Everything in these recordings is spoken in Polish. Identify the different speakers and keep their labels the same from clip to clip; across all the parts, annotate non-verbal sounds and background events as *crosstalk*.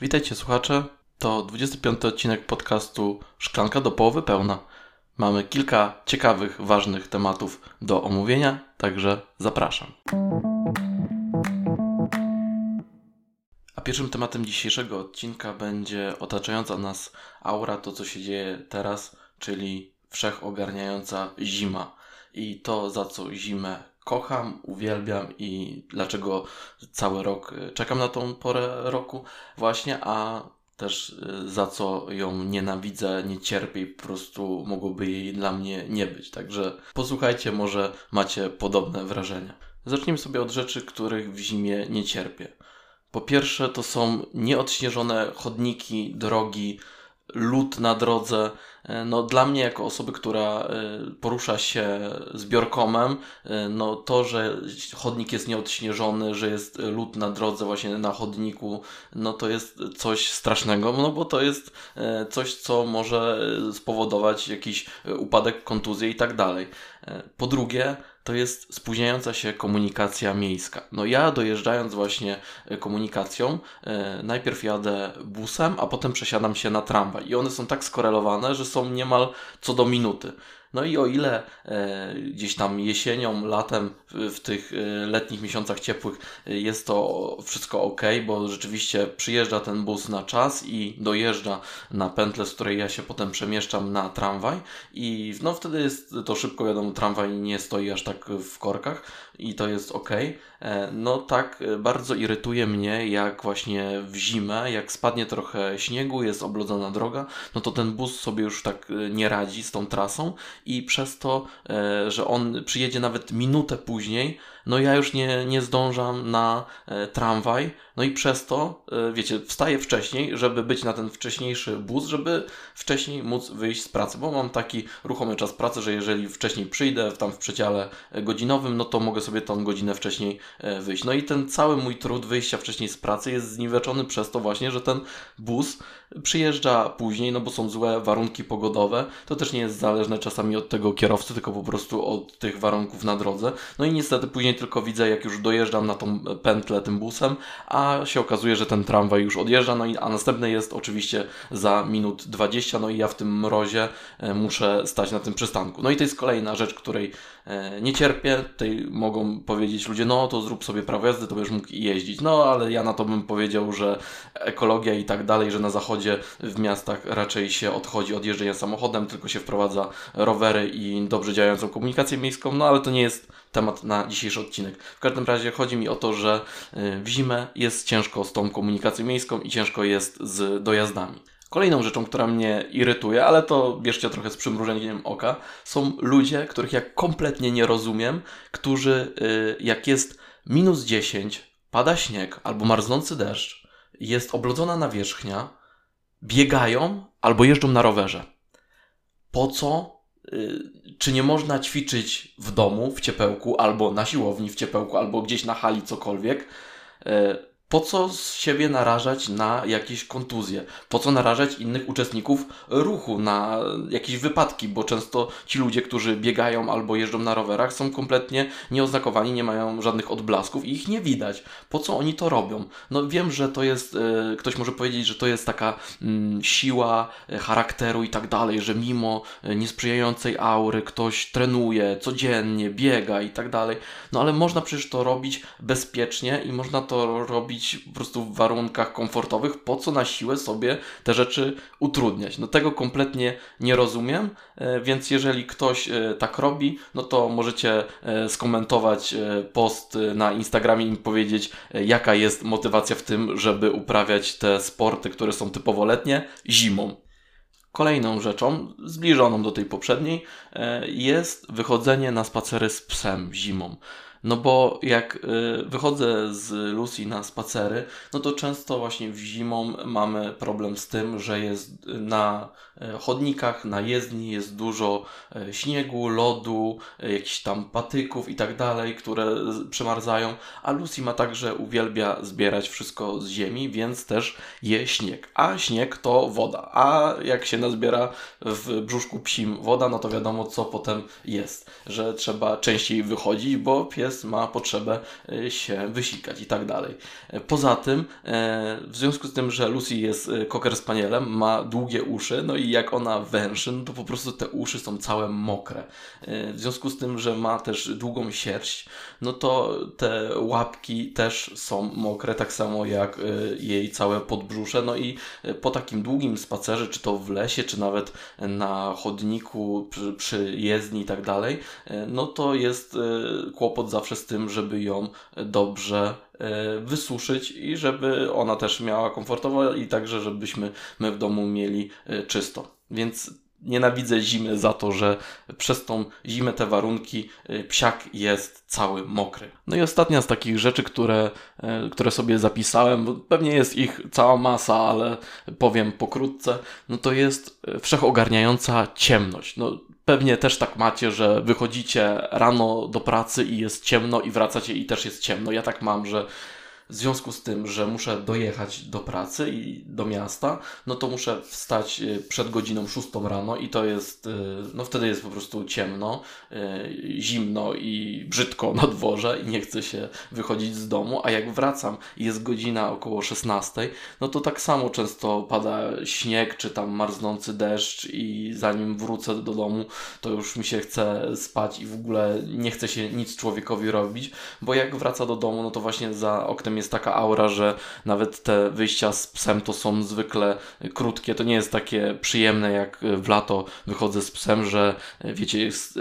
Speaker 1: Witajcie słuchacze. To 25 odcinek podcastu Szklanka do połowy pełna. Mamy kilka ciekawych, ważnych tematów do omówienia, także zapraszam. A pierwszym tematem dzisiejszego odcinka będzie otaczająca nas aura, to co się dzieje teraz, czyli wszechogarniająca zima i to, za co zimę kocham, uwielbiam i dlaczego cały rok e, czekam na tą porę roku właśnie, a też e, za co ją nienawidzę, nie cierpię i po prostu mogłoby jej dla mnie nie być. Także posłuchajcie, może macie podobne wrażenia. Zacznijmy sobie od rzeczy, których w zimie nie cierpię. Po pierwsze, to są nieodśnieżone chodniki, drogi, lód na drodze. E, no, dla mnie, jako osoby, która e, porusza się zbiorkomem, e, no, to, że chodnik jest nieodśnieżony, że jest lód na drodze, właśnie na chodniku, no to jest coś strasznego, no bo to jest coś, co może spowodować jakiś upadek, kontuzję i tak dalej. Po drugie, to jest spóźniająca się komunikacja miejska. No ja dojeżdżając właśnie e, komunikacją, e, najpierw jadę busem, a potem przesiadam się na tramwaj. I one są tak skorelowane, że są niemal co do minuty. No i o ile e, gdzieś tam jesienią, latem, w, tych e, letnich miesiącach ciepłych e, jest to wszystko ok, bo rzeczywiście przyjeżdża ten bus na czas i dojeżdża na pętlę, z której ja się potem przemieszczam na tramwaj i no wtedy jest to szybko, wiadomo, tramwaj nie stoi aż tak w korkach i to jest ok. No tak bardzo irytuje mnie, jak właśnie w zimę, jak spadnie trochę śniegu, jest oblodzona droga, no to ten bus sobie już tak nie radzi z tą trasą i przez to, że on przyjedzie nawet minutę później, no ja już nie, nie zdążam na tramwaj, no i przez to, wiecie, wstaję wcześniej, żeby być na ten wcześniejszy bus, żeby wcześniej móc wyjść z pracy, bo mam taki ruchomy czas pracy, że jeżeli wcześniej przyjdę, tam w przedziale godzinowym, no to mogę sobie tą godzinę wcześniej E, wyjść. No i ten cały mój trud wyjścia wcześniej z pracy jest zniweczony przez to właśnie, że ten bus przyjeżdża później, no bo są złe warunki pogodowe. To też nie jest zależne czasami od tego kierowcy, tylko po prostu od tych warunków na drodze. No i niestety później tylko widzę, jak już dojeżdżam na tą pętlę tym busem, a się okazuje, że ten tramwaj już odjeżdża, no i a następny jest oczywiście za minut 20, no i ja w tym mrozie e, muszę stać na tym przystanku. No i to jest kolejna rzecz, której e, nie cierpię. Tutaj mogą powiedzieć ludzie, no to zrób sobie prawo jazdy, to będziesz mógł jeździć. No ale ja na to bym powiedział, że ekologia i tak dalej, że na zachodzie w miastach raczej się odchodzi od jeżdżenia samochodem, tylko się wprowadza rowery i dobrze działającą komunikację miejską, no ale to nie jest temat na dzisiejszy. W każdym razie chodzi mi o to, że y, w zimę jest ciężko z tą komunikacją miejską i ciężko jest z dojazdami. Kolejną rzeczą, która mnie irytuje, ale to bierzcie trochę z przymrużeniem oka, są ludzie, których ja kompletnie nie rozumiem, którzy y, jak jest minus 10, pada śnieg albo marznący deszcz, jest oblodzona nawierzchnia, biegają albo jeżdżą na rowerze. Po co? Y, czy nie można ćwiczyć w domu w ciepełku, albo na siłowni w ciepełku, albo gdzieś na hali, cokolwiek? Po co z siebie narażać na jakieś kontuzje? Po co narażać innych uczestników ruchu na jakieś wypadki? Bo często ci ludzie, którzy biegają albo jeżdżą na rowerach, są kompletnie nieoznakowani, nie mają żadnych odblasków i ich nie widać. Po co oni to robią? No wiem, że to jest, e, ktoś może powiedzieć, że to jest taka mm, siła e, charakteru i tak dalej, że mimo e, niesprzyjającej aury ktoś trenuje codziennie, biega i tak dalej. No ale można przecież to robić bezpiecznie i można to robić robić po prostu w warunkach komfortowych, po co na siłę sobie te rzeczy utrudniać. No tego kompletnie nie rozumiem, e, więc jeżeli ktoś e, tak robi, no to możecie e, skomentować post na Instagramie i powiedzieć, jaka jest motywacja w tym, żeby uprawiać te sporty, które są typowo letnie, zimą. Kolejną rzeczą, zbliżoną do tej poprzedniej, jest wychodzenie na spacery z psem zimą. No bo jak y, wychodzę z Lucy na spacery, no to często właśnie w zimą mamy problem z tym, że jest na y, chodnikach, na jezdni jest dużo y, śniegu, lodu, jakichś tam patyków i tak dalej, które przemarzają, a Lucy ma także uwielbia zbierać wszystko z ziemi, więc też je śnieg. A śnieg to woda, a jak się nazbiera w brzuszku psim woda, no to wiadomo co potem jest, że trzeba częściej wychodzić, bo pies ma potrzebę się wysikać i tak dalej. Poza tym, w związku z tym, że Lucy jest cocker spanielem, ma długie uszy, no i jak ona węszy, no to po prostu te uszy są całe mokre. W związku z tym, że ma też długą sierść, no to te łapki też są mokre, tak samo jak jej całe podbrzusze. No i po takim długim spacerze, czy to w lesie, czy nawet na chodniku, przy, przy jezdni i tak dalej, no to jest kłopot zawsze z tym, żeby ją dobrze wysuszyć i żeby ona też miała komfortowo i także żebyśmy my w domu mieli czysto. Więc nienawidzę zimy za to, że przez tą zimę te warunki y, psiak jest cały mokry. No i ostatnia z takich rzeczy, które, które sobie zapisałem, bo pewnie jest ich cała masa, ale powiem pokrótce, no to jest wszechogarniająca ciemność. No, Pewnie też tak macie, że wychodzicie rano do pracy i jest ciemno i wracacie i też jest ciemno. Ja tak mam, że w związku z tym, że muszę dojechać do pracy i do miasta, no to muszę wstać y, przed godziną 6 rano i to jest, y, no wtedy jest po prostu ciemno, y, zimno i brzydko na dworze i nie chcę się wychodzić z domu, a jak wracam i jest godzina około 16, no to tak samo często pada śnieg czy tam marznący deszcz i zanim wrócę do domu, to już mi się chce spać i w ogóle nie chce się nic człowiekowi robić, bo jak wraca do domu, no to właśnie za oknem jest taka aura, że nawet te wyjścia z psem to są zwykle krótkie. To nie jest takie przyjemne jak w lato wychodzę z psem, że wiecie, jest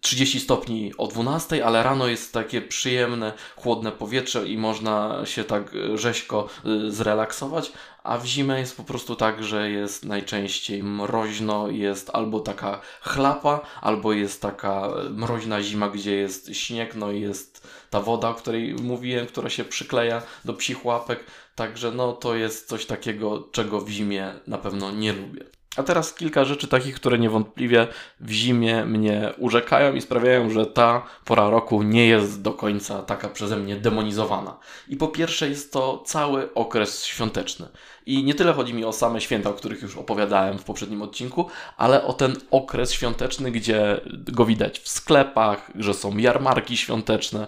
Speaker 1: 30 e, stopni o 12, ale rano jest takie przyjemne, chłodne powietrze i można się tak rzeźko e, zrelaksować, a w zimę jest po prostu tak, że jest najczęściej mroźno, jest albo taka chlapa, albo jest taka mroźna zima, gdzie jest śnieg, no i jest ta woda, o której mówiłem, która się przykleja do psich łapek, także no to jest coś takiego, czego w zimie na pewno nie lubię. A teraz kilka rzeczy takich, które niewątpliwie w zimie mnie urzekają i sprawiają, że ta pora roku nie jest do końca taka przeze mnie demonizowana. I po pierwsze jest to cały okres świąteczny. I nie tyle chodzi mi o same święta, o których już opowiadałem w poprzednim odcinku, ale o ten okres świąteczny, gdzie go widać w sklepach, że są jarmarki świąteczne,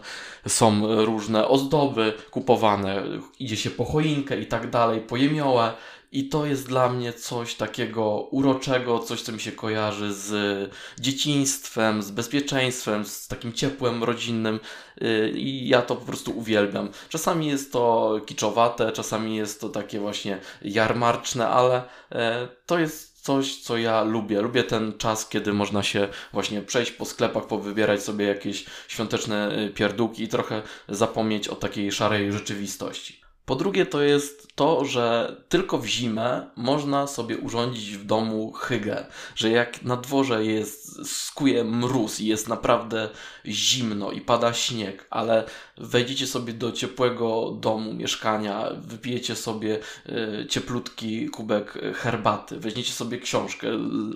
Speaker 1: są różne ozdoby kupowane, idzie się po choinkę i tak dalej, po jemiołę. I to jest dla mnie coś takiego uroczego, coś, co mi się kojarzy z dzieciństwem, z bezpieczeństwem, z takim ciepłem rodzinnym. Y, I ja to po prostu uwielbiam. Czasami jest to kiczowate, czasami jest to takie właśnie jarmarczne, ale e, to jest coś, co ja lubię. Lubię ten czas, kiedy można się właśnie przejść po sklepach, powybierać sobie jakieś świąteczne y, pierdółki i trochę zapomnieć o takiej szarej rzeczywistości. Po drugie, to jest to, że tylko w zimę można sobie urządzić w domu hygę. Że jak na dworze jest, skuje mróz i jest naprawdę zimno i pada śnieg, ale wejdziecie sobie do ciepłego domu, mieszkania, wypijecie sobie y, cieplutki kubek herbaty, weźmiecie sobie książkę,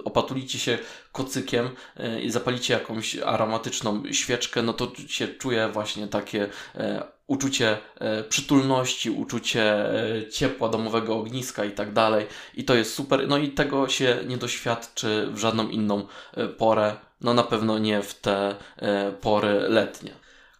Speaker 1: opatulicie się kocykiem y, i zapalicie jakąś aromatyczną świeczkę, no to się czuje właśnie takie y, uczucie e, przytulności, uczucie e, ciepła domowego ogniska i tak dalej. I to jest super. No i tego się nie doświadczy w żadną inną e, porę. No na pewno nie w te pory letnie.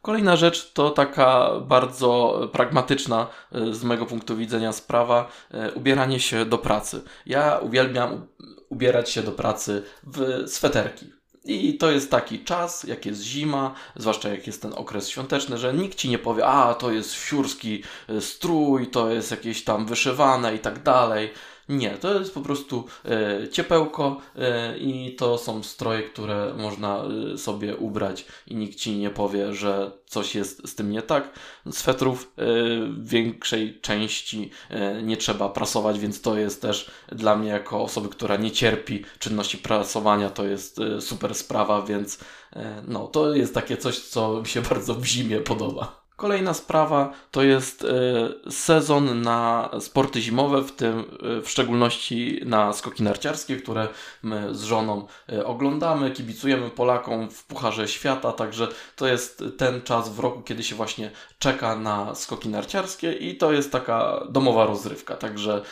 Speaker 1: Kolejna rzecz to taka bardzo pragmatyczna z mojego punktu widzenia sprawa ubieranie się do pracy. Ja uwielbiam ubierać się do pracy w sweterki. I to jest taki czas, jak jest zima, zwłaszcza jak jest ten okres świąteczny, że nikt ci nie powie, a to jest wsiórski e, strój, to jest jakieś tam wyszywane i tak dalej. Nie, to jest po prostu e, ciepełko e, i to są stroje, które można e, sobie ubrać i nikt ci nie powie, że coś jest z tym nie tak. Swetrów w większej części nie trzeba prasować, więc to jest też dla mnie jako osoby, która nie cierpi czynności prasowania, to jest super sprawa, więc no, to jest takie coś, co mi się *laughs* bardzo w zimie podoba. Kolejna sprawa to jest e, sezon na sporty zimowe, w tym e, w szczególności na skoki narciarskie, które my z żoną e, oglądamy, kibicujemy Polakom w Pucharze Świata, także to jest ten czas w roku, kiedy się właśnie czeka na skoki narciarskie i to jest taka domowa rozrywka, także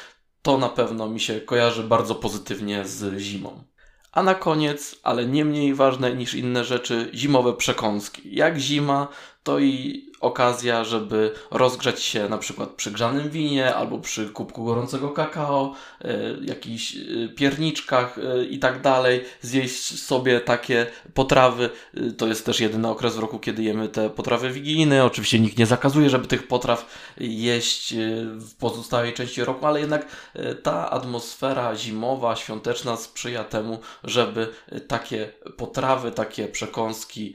Speaker 1: to na pewno mi się kojarzy bardzo pozytywnie z zimą. A na koniec, ale nie mniej ważne niż inne rzeczy, zimowe przekąski. Jak zima, to i okazja, żeby rozgrzać się na przykład przy grzanym winie albo przy kubku gorącego kakao, y, jakichś y, pierniczkach y, i tak dalej, zjeść sobie takie potrawy. To jest też jedyny okres w roku, kiedy jemy te potrawy wigilijne. Oczywiście nikt nie zakazuje, żeby tych potraw jeść w pozostałej części roku, ale jednak ta atmosfera zimowa, świąteczna sprzyja temu, żeby takie potrawy, takie przekąski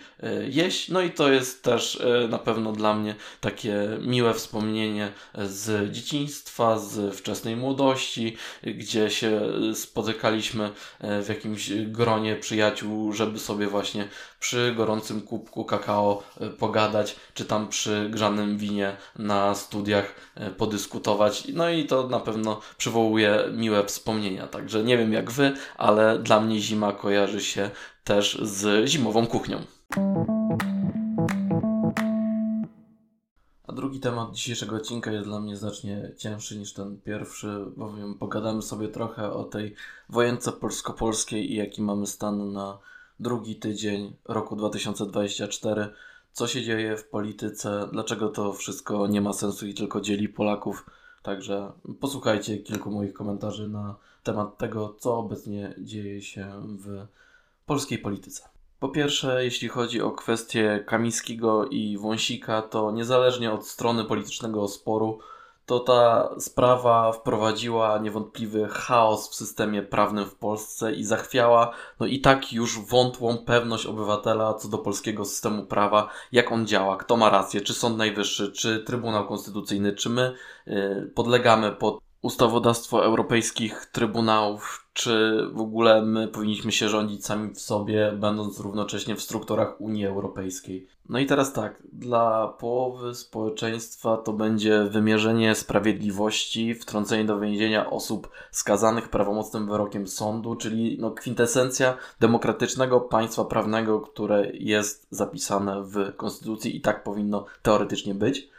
Speaker 1: jeść. No i to jest też na pewno dla mnie takie miłe wspomnienie z dzieciństwa, z wczesnej młodości, gdzie się spotykaliśmy e, w jakimś gronie przyjaciół, żeby sobie właśnie przy gorącym kubku kakao e, pogadać, czy tam przy grzanym winie na studiach e, podyskutować. No i to na pewno przywołuje miłe wspomnienia. Także nie wiem jak wy, ale dla mnie zima kojarzy się też z zimową kuchnią. Drugi temat dzisiejszego odcinka jest dla mnie znacznie cięższy niż ten pierwszy, bowiem pogadamy sobie trochę o tej wojence polsko-polskiej i jaki mamy stan na drugi tydzień roku 2024. Co się dzieje w polityce, dlaczego to wszystko nie ma sensu i tylko dzieli Polaków. Także posłuchajcie kilku moich komentarzy na temat tego, co obecnie dzieje się w polskiej polityce. Po pierwsze, jeśli chodzi o kwestię Kamińskiego i Wąsika, to niezależnie od strony politycznego sporu, to ta sprawa wprowadziła niewątpliwy chaos w systemie prawnym w Polsce i zachwiała no i tak już wątłą pewność obywatela co do polskiego systemu prawa, jak on działa, kto ma rację, czy Sąd Najwyższy, czy Trybunał Konstytucyjny, czy my yy, podlegamy pod ustawodawstwo europejskich trybunałów, czy w ogóle my powinniśmy się rządzić sami w sobie, będąc równocześnie w strukturach Unii Europejskiej. No i teraz tak, dla połowy społeczeństwa to będzie wymierzenie sprawiedliwości, wtrącenie do więzienia osób skazanych prawomocnym wyrokiem sądu, czyli no kwintesencja demokratycznego państwa prawnego, które jest zapisane w Konstytucji i tak powinno teoretycznie być.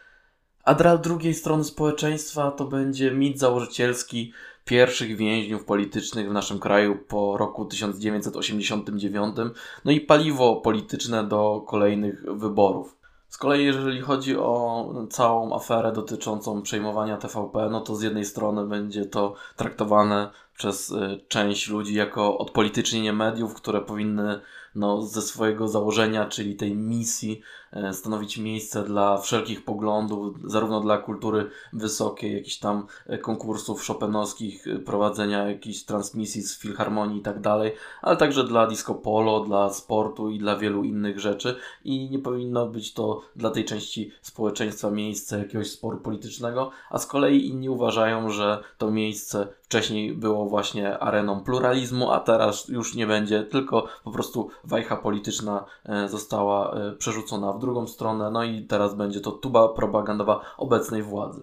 Speaker 1: A dla drugiej strony społeczeństwa to będzie mit założycielski pierwszych więźniów politycznych w naszym kraju po roku 1989, no i paliwo polityczne do kolejnych wyborów. Z kolei jeżeli chodzi o całą aferę dotyczącą przejmowania TVP, no to z jednej strony będzie to traktowane przez y, część ludzi jako odpolitycznienie mediów, które powinny no, ze swojego założenia, czyli tej misji, stanowić miejsce dla wszelkich poglądów, zarówno dla kultury wysokiej, jakichś tam e, konkursów szopenowskich, e, prowadzenia jakichś transmisji z filharmonii i tak dalej, ale także dla disco polo, dla sportu i dla wielu innych rzeczy. I nie powinno być to dla tej części społeczeństwa miejsce jakiegoś sporu politycznego, a z kolei inni uważają, że to miejsce wcześniej było właśnie areną pluralizmu, a teraz już nie będzie, tylko po prostu wajcha polityczna e, została e, przerzucona w drugą stronę, no i teraz będzie to tuba propagandowa obecnej władzy.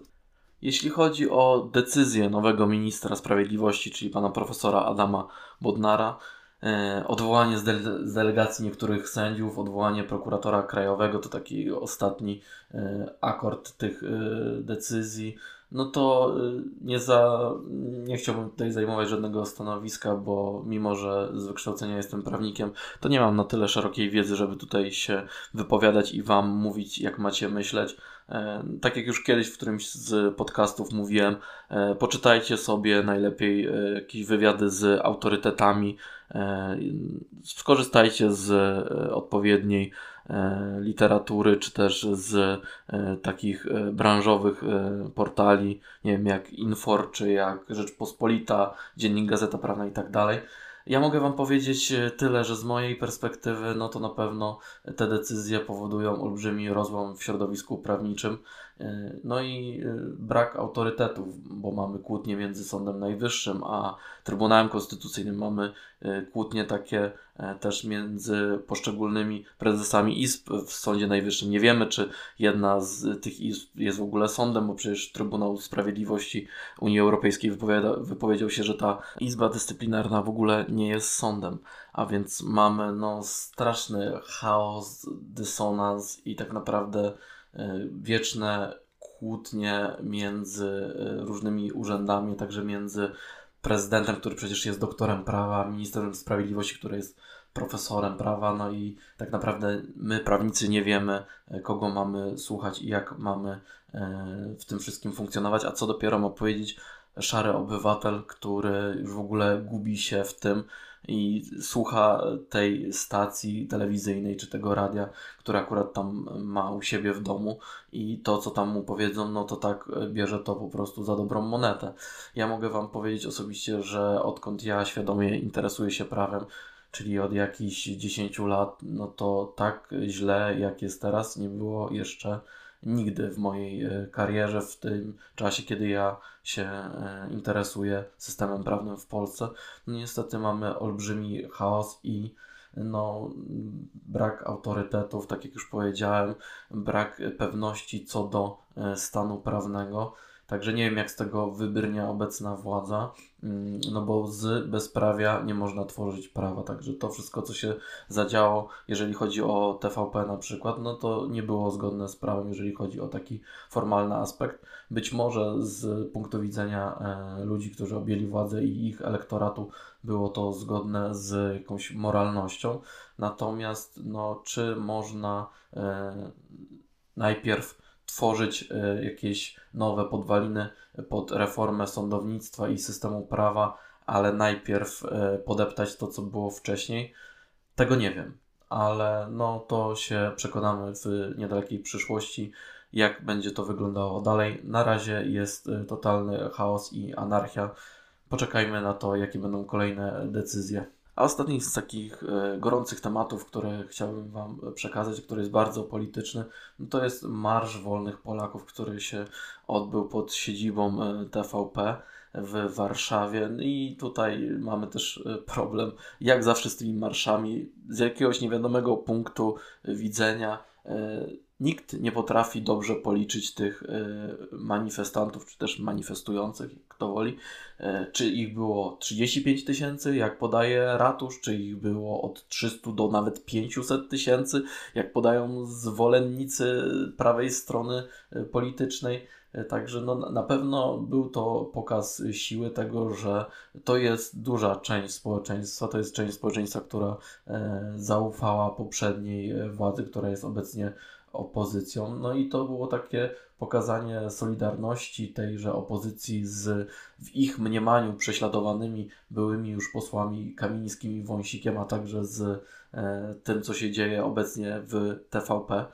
Speaker 1: Jeśli chodzi o decyzję nowego ministra sprawiedliwości, czyli pana profesora Adama Bodnara, e, odwołanie z, z, delegacji niektórych sędziów, odwołanie prokuratora krajowego to taki ostatni akord tych decyzji no to y, nie, za, nie chciałbym tutaj zajmować żadnego stanowiska, bo mimo, że z wykształcenia jestem prawnikiem, to nie mam na tyle szerokiej wiedzy, żeby tutaj się wypowiadać i Wam mówić, jak macie myśleć. E, tak jak już kiedyś w którymś z podcastów mówiłem, e, poczytajcie sobie najlepiej e, jakieś wywiady z autorytetami, skorzystajcie z odpowiedniej literatury, czy też z e, takich e, branżowych portali, nie wiem, jak Infor, czy jak Rzeczpospolita, Dziennik Gazeta Prawna i tak dalej. Ja mogę Wam powiedzieć tyle, że z mojej perspektywy, no to na pewno te decyzje powodują olbrzymi rozłam w środowisku prawniczym. No i brak autorytetów, bo mamy kłótnie między Sądem Najwyższym a Trybunałem Konstytucyjnym. Mamy kłótnie takie E, też między poszczególnymi prezesami izb w Sądzie Najwyższym. Nie wiemy, czy jedna z tych izb jest w ogóle sądem, bo przecież Trybunał Sprawiedliwości Unii Europejskiej wypowiedział się, że ta izba dyscyplinarna w ogóle nie jest sądem. A więc mamy no, straszny chaos, dysonans i tak naprawdę e, wieczne kłótnie między e, różnymi urzędami, także między prezydentem, który przecież jest doktorem prawa, ministrem sprawiedliwości, który jest profesorem prawa, no i tak naprawdę my, prawnicy, nie wiemy, kogo mamy słuchać i jak mamy w tym wszystkim funkcjonować, a co dopiero ma powiedzieć szary obywatel, który już w ogóle gubi się w tym i słucha tej stacji telewizyjnej czy tego radia, które akurat tam ma u siebie w domu i to, co tam mu powiedzą, no to tak bierze to po prostu za dobrą monetę. Ja mogę Wam powiedzieć osobiście, że odkąd ja świadomie interesuję się prawem, czyli od jakichś 10 lat, no to tak źle jak jest teraz nie było jeszcze nigdy w mojej e, karierze, w tym czasie, kiedy ja się e, interesuję systemem prawnym w Polsce. No niestety mamy olbrzymi chaos i no, brak autorytetów, tak jak już powiedziałem, brak pewności co do e, stanu prawnego. Także nie wiem, jak z tego wybrnie obecna władza, mm, no bo z bezprawia nie można tworzyć prawa. Także to wszystko, co się zadziało, jeżeli chodzi o TVP na przykład, no to nie było zgodne z prawem, jeżeli chodzi o taki formalny aspekt. Być może z punktu widzenia e, ludzi, którzy objęli władzę i ich elektoratu, było to zgodne z jakąś moralnością. Natomiast, no, czy można e, najpierw tworzyć e, jakieś nowe podwaliny pod reformę sądownictwa i systemu prawa, ale najpierw e, podeptać to, co było wcześniej. Tego nie wiem, ale no to się przekonamy w niedalekiej przyszłości, jak będzie to wyglądało dalej. Na razie jest e, totalny chaos i anarchia. Poczekajmy na to, jakie będą kolejne decyzje. A ostatni z takich e, gorących tematów, które chciałbym Wam przekazać, który jest bardzo polityczny, no to jest Marsz Wolnych Polaków, który się odbył pod siedzibą e, TVP w Warszawie. I tutaj mamy też e, problem, jak zawsze z tymi marszami, z jakiegoś niewiadomego punktu widzenia nikt nie potrafi dobrze policzyć tych e, manifestantów, czy też manifestujących, kto woli. E, czy ich było 35 tysięcy, jak podaje ratusz, czy ich było od 300 do nawet 500 tysięcy, jak podają zwolennicy prawej strony e, politycznej. Także no, na pewno był to pokaz siły tego, że to jest duża część społeczeństwa, to jest część społeczeństwa, która zaufała poprzedniej władzy, która jest obecnie opozycją. No i to było takie pokazanie solidarności tejże opozycji z w ich mniemaniu prześladowanymi byłymi już posłami Kamińskim i Wąsikiem, a także z e, tym, co się dzieje obecnie w TVP.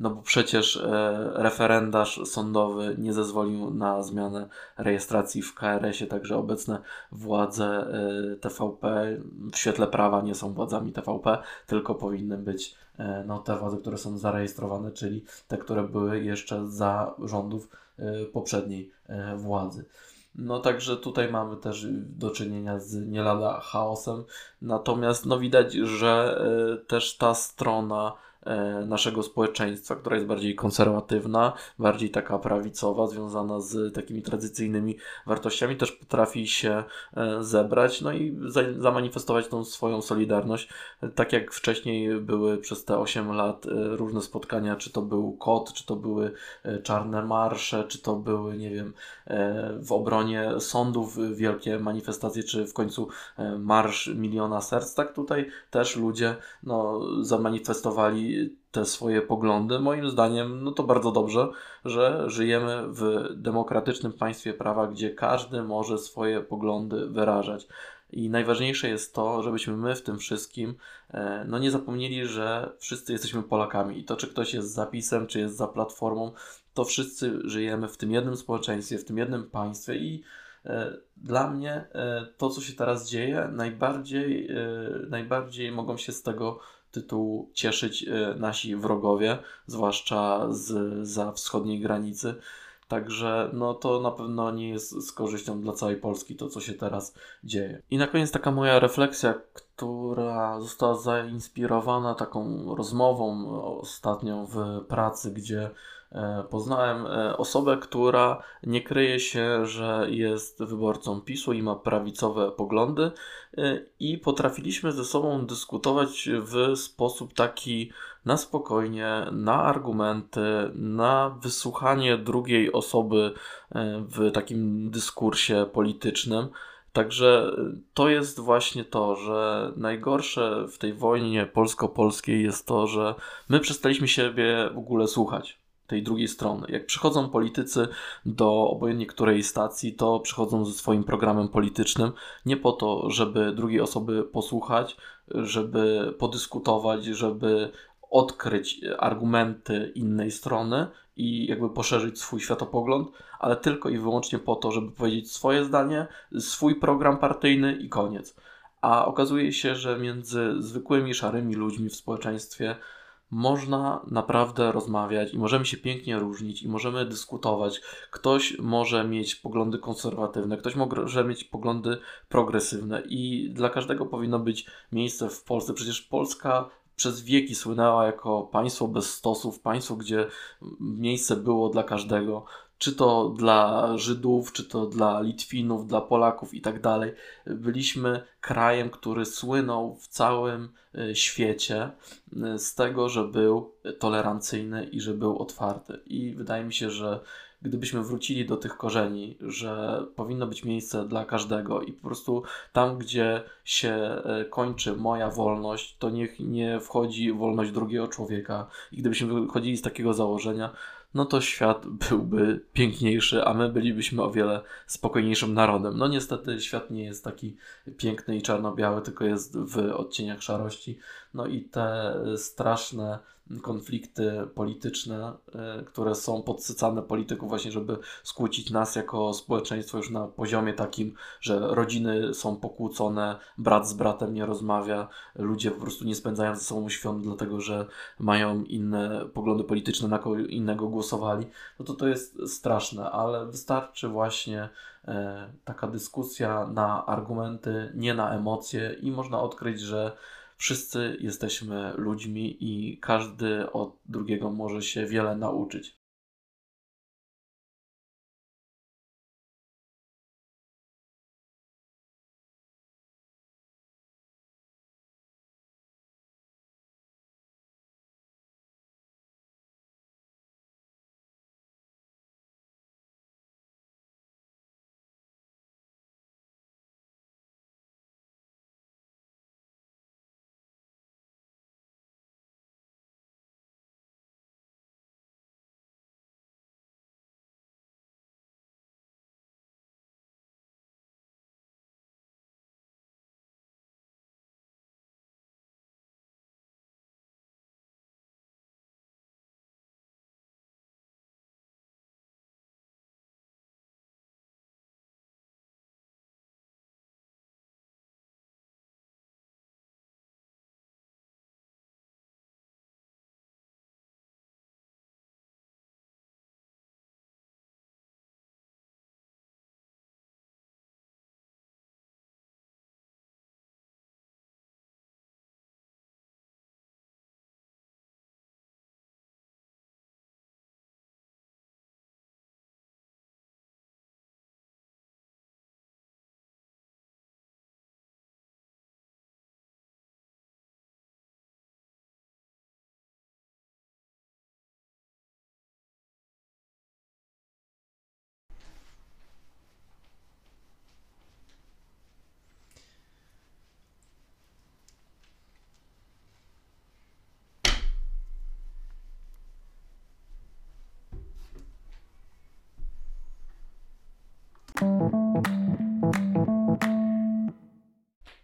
Speaker 1: No bo przecież e, referendarz sądowy nie zezwolił na zmianę rejestracji w KRS-ie, także obecne władze e, TVP w świetle prawa nie są władzami TVP, tylko powinny być e, no, te władze, które są zarejestrowane, czyli te, które były jeszcze za rządów poprzedniej władzy. No także tutaj mamy też do czynienia z nie lada chaosem, natomiast no widać, że też ta strona naszego społeczeństwa, która jest bardziej konserwatywna, bardziej taka prawicowa, związana z takimi tradycyjnymi wartościami, też potrafi się e, zebrać, no i zamanifestować tą swoją solidarność. Tak jak wcześniej były przez te 8 lat e, różne spotkania, czy to był KOT, czy to były czarne marsze, czy to były, nie wiem, w obronie sądów wielkie manifestacje, czy w końcu marsz miliona serc, tak tutaj też ludzie no, zamanifestowali te swoje poglądy. Moim zdaniem, no to bardzo dobrze, że żyjemy w demokratycznym państwie prawa, gdzie każdy może swoje poglądy wyrażać. I najważniejsze jest to, żebyśmy my w tym wszystkim e, no nie zapomnieli, że wszyscy jesteśmy Polakami i to, czy ktoś jest za PiSem, czy jest za Platformą, to wszyscy żyjemy w tym jednym społeczeństwie, w tym jednym państwie i e, dla mnie e, to, co się teraz dzieje, najbardziej, najbardziej mogą się z tego tytułu cieszyć e, nasi wrogowie, zwłaszcza z, za wschodniej granicy. Także no to na pewno nie jest z korzyścią dla całej Polski to, co się teraz dzieje. I na koniec taka moja refleksja, która została zainspirowana taką rozmową ostatnią w pracy, gdzie poznałem e, osobę, która nie kryje się, że jest wyborcą PiSu i ma prawicowe poglądy, e, i potrafiliśmy ze sobą dyskutować w sposób taki na spokojnie, na argumenty, na wysłuchanie drugiej osoby w takim dyskursie politycznym. Także to jest właśnie to, że najgorsze w tej wojnie polsko-polskiej jest to, że my przestaliśmy siebie w ogóle słuchać tej drugiej strony. Jak przychodzą politycy do obojętnie której stacji, to przychodzą ze swoim programem politycznym nie po to, żeby drugiej osoby posłuchać, żeby podyskutować, żeby odkryć argumenty innej strony i jakby poszerzyć swój światopogląd, ale tylko i wyłącznie po to, żeby powiedzieć swoje zdanie, swój program partyjny i koniec. A okazuje się, że między zwykłymi szarymi ludźmi w społeczeństwie można naprawdę rozmawiać i możemy się pięknie różnić i możemy dyskutować. Ktoś może mieć poglądy konserwatywne, ktoś może mieć poglądy progresywne i dla każdego powinno być miejsce w Polsce. Przecież Polska przez wieki słynęła jako państwo bez stosów, państwo, gdzie miejsce było dla każdego czy to dla Żydów, czy to dla Litwinów, dla Polaków i tak dalej. Byliśmy krajem, który słynął w całym e, świecie e, z tego, że był tolerancyjny i że był otwarty. I wydaje mi się, że gdybyśmy wrócili do tych korzeni, że powinno być miejsce dla każdego i po prostu tam, gdzie się e, kończy moja wolność, to niech nie wchodzi wolność drugiego człowieka. I gdybyśmy wychodzili z takiego założenia, no to świat byłby piękniejszy, a my bylibyśmy o wiele spokojniejszym narodem. No niestety świat nie jest taki piękny i czarno-biały, tylko jest w odcieniach szarości. No i te straszne konflikty polityczne, e, które są podsycane polityką właśnie, żeby skłócić nas jako społeczeństwo już na poziomie takim, że rodziny są pokłócone, brat z bratem nie rozmawia, ludzie po prostu nie spędzają ze sobą świąt, dlatego że mają inne poglądy polityczne, na kogo innego głosowali, no to to jest straszne, ale wystarczy właśnie e, taka dyskusja na argumenty, nie na emocje i można odkryć, że Wszyscy jesteśmy ludźmi i każdy od drugiego może się wiele nauczyć.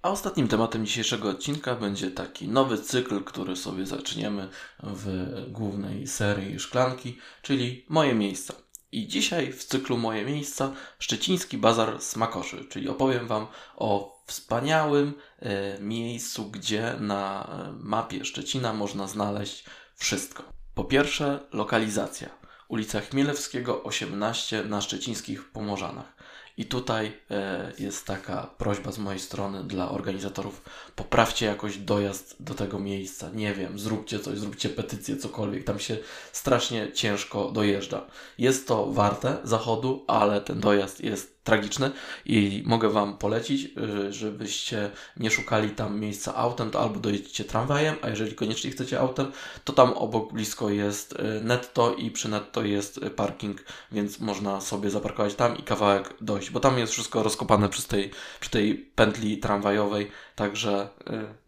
Speaker 1: A ostatnim tematem dzisiejszego odcinka będzie taki nowy cykl, który sobie zaczniemy w głównej serii szklanki, czyli Moje miejsca. I dzisiaj w cyklu Moje miejsca Szczeciński Bazar Smakoszy, czyli opowiem Wam o wspaniałym e, miejscu, gdzie na mapie Szczecina można znaleźć wszystko. Po pierwsze, lokalizacja. Ulica Chmielewskiego 18 na szczecińskich Pomorzanach. I tutaj e, jest taka prośba z mojej strony dla organizatorów: poprawcie jakoś dojazd do tego miejsca. Nie wiem, zróbcie coś, zróbcie petycję, cokolwiek. Tam się strasznie ciężko dojeżdża. Jest to warte zachodu, ale ten dojazd jest tragiczny i mogę Wam polecić, y, żebyście nie szukali tam miejsca autem, to albo dojedziecie tramwajem, a jeżeli koniecznie chcecie autem, to tam obok blisko jest y, netto i przy netto jest parking, więc można sobie zaparkować tam i kawałek dojść, bo tam jest wszystko rozkopane przy tej, przy tej pętli tramwajowej, także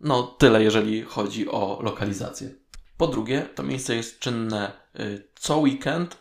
Speaker 1: no tyle, jeżeli chodzi o lokalizację. Po drugie, to miejsce jest czynne co weekend,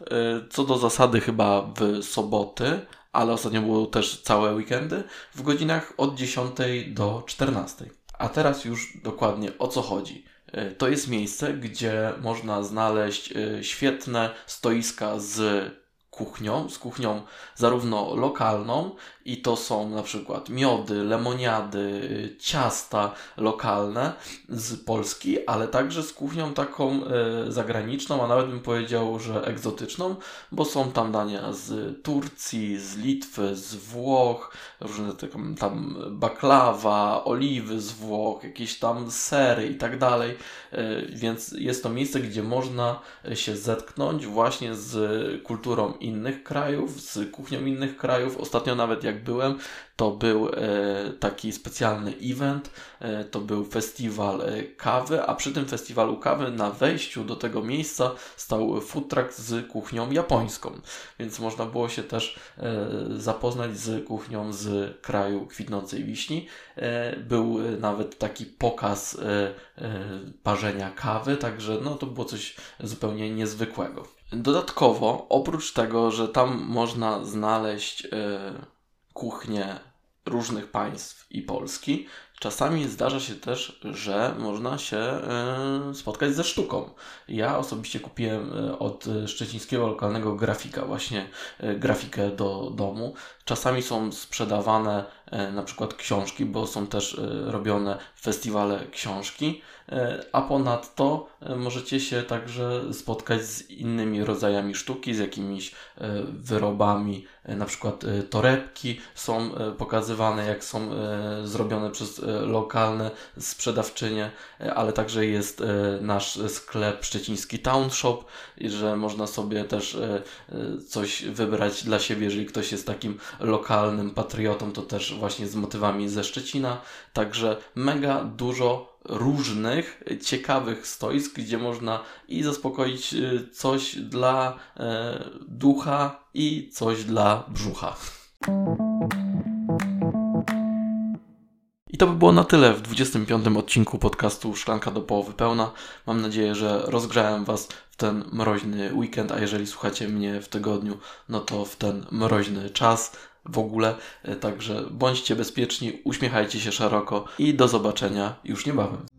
Speaker 1: co do zasady chyba w soboty, ale ostatnio było też całe weekendy, w godzinach od 10 do 14. A teraz już dokładnie o co chodzi. E, to jest miejsce, gdzie można znaleźć e, świetne stoiska z kuchnią, z kuchnią zarówno lokalną i to są na przykład miody, lemoniady, ciasta lokalne z Polski, ale także z kuchnią taką e, zagraniczną, a nawet bym powiedział, że egzotyczną, bo są tam dania z Turcji, z Litwy, z Włoch, różne tam baklawa, oliwy z Włoch, jakieś tam sery i tak dalej, e, więc jest to miejsce, gdzie można się zetknąć właśnie z kulturą innych krajów, z kuchnią innych krajów. Ostatnio nawet jak byłem, to był e, taki specjalny event, e, to był festiwal e, kawy, a przy tym festiwalu kawy na wejściu do tego miejsca stał food truck z kuchnią japońską, więc można było się też zapoznać z kuchnią z kraju kwitnącej wiśni. Był nawet taki pokaz parzenia kawy, także no to było coś zupełnie niezwykłego. Dodatkowo, oprócz tego, że tam można znaleźć kuchnię różnych państw i Polski, czasami zdarza się też, że można się e, spotkać ze sztuką. Ja osobiście kupiłem e, od szczecińskiego lokalnego grafika właśnie e, grafikę do domu. Czasami są sprzedawane na przykład książki, bo są też robione festiwale książki, a ponadto możecie się także spotkać z innymi rodzajami sztuki, z jakimiś wyrobami, na przykład torebki są pokazywane, jak są zrobione przez lokalne sprzedawczynie, ale także jest nasz sklep szczeciński Town Shop, że można sobie też coś wybrać dla siebie, jeżeli ktoś jest takim lokalnym patriotą, to też właśnie z motywami ze Szczecina. Także mega dużo różnych, ciekawych stoisk, gdzie można i zaspokoić y, coś dla e, ducha i coś dla brzucha. I to by było na tyle w 25. odcinku podcastu Szklanka do połowy pełna. Mam nadzieję, że rozgrzałem Was w ten mroźny weekend, a jeżeli słuchacie mnie w tygodniu, no to w ten mroźny czas w ogóle. E, także bądźcie bezpieczni, uśmiechajcie się szeroko i do zobaczenia już niebawem.